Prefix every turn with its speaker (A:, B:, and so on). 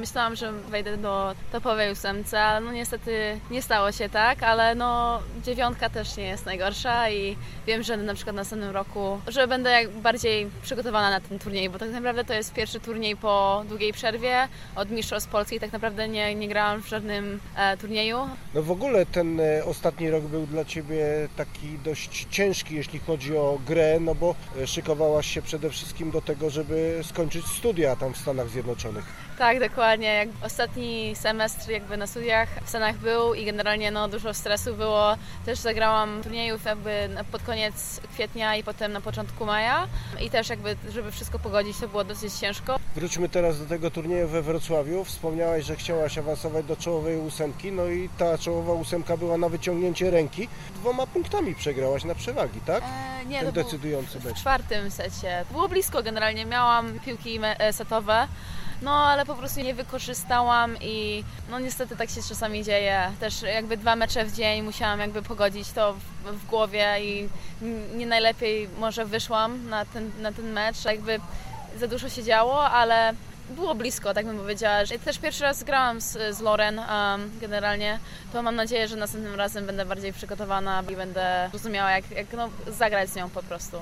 A: Myślałam, że wejdę do topowej ósemce, ale no niestety nie stało się tak, ale no dziewiątka też nie jest najgorsza i wiem, że na przykład w następnym roku, że będę jak bardziej przygotowana na ten turniej, bo tak naprawdę to jest pierwszy turniej po długiej przerwie od Mistrzostw Polski. Tak naprawdę nie, nie grałam w żadnym e, turnieju.
B: No w ogóle ten e, ostatni rok był dla Ciebie taki dość ciężki, jeśli chodzi o grę, no bo e, szykowałaś się przede wszystkim do tego, żeby skończyć studia tam w Stanach Zjednoczonych.
A: Tak, dokładnie. Jak ostatni semestr jakby na studiach w Stanach był i generalnie no, dużo stresu było. Też zagrałam turniejów jakby pod koniec kwietnia i potem na początku maja i też jakby, żeby wszystko pogodzić, to było dosyć ciężko.
B: Wróćmy teraz do tego turnieju we Wrocławiu. Wspomniałaś, że chciałaś awansować do czołowej ósemki, no i ta czołowa ósemka była na wyciągnięcie ręki. Dwoma punktami przegrałaś na przewagi, tak?
A: E, nie,
B: Ten
A: to był
B: decydujący
A: w
B: mecz.
A: czwartym secie. Było blisko generalnie, miałam piłki e, setowe, no ale po prostu nie wykorzystałam i no niestety tak się czasami dzieje. Też jakby dwa mecze w dzień musiałam jakby pogodzić to w, w głowie i nie najlepiej może wyszłam na ten, na ten mecz. Jakby za dużo się działo, ale było blisko, tak bym powiedziała. Że Też pierwszy raz grałam z, z Loren um, generalnie, to mam nadzieję, że następnym razem będę bardziej przygotowana i będę rozumiała, jak, jak no, zagrać z nią po prostu.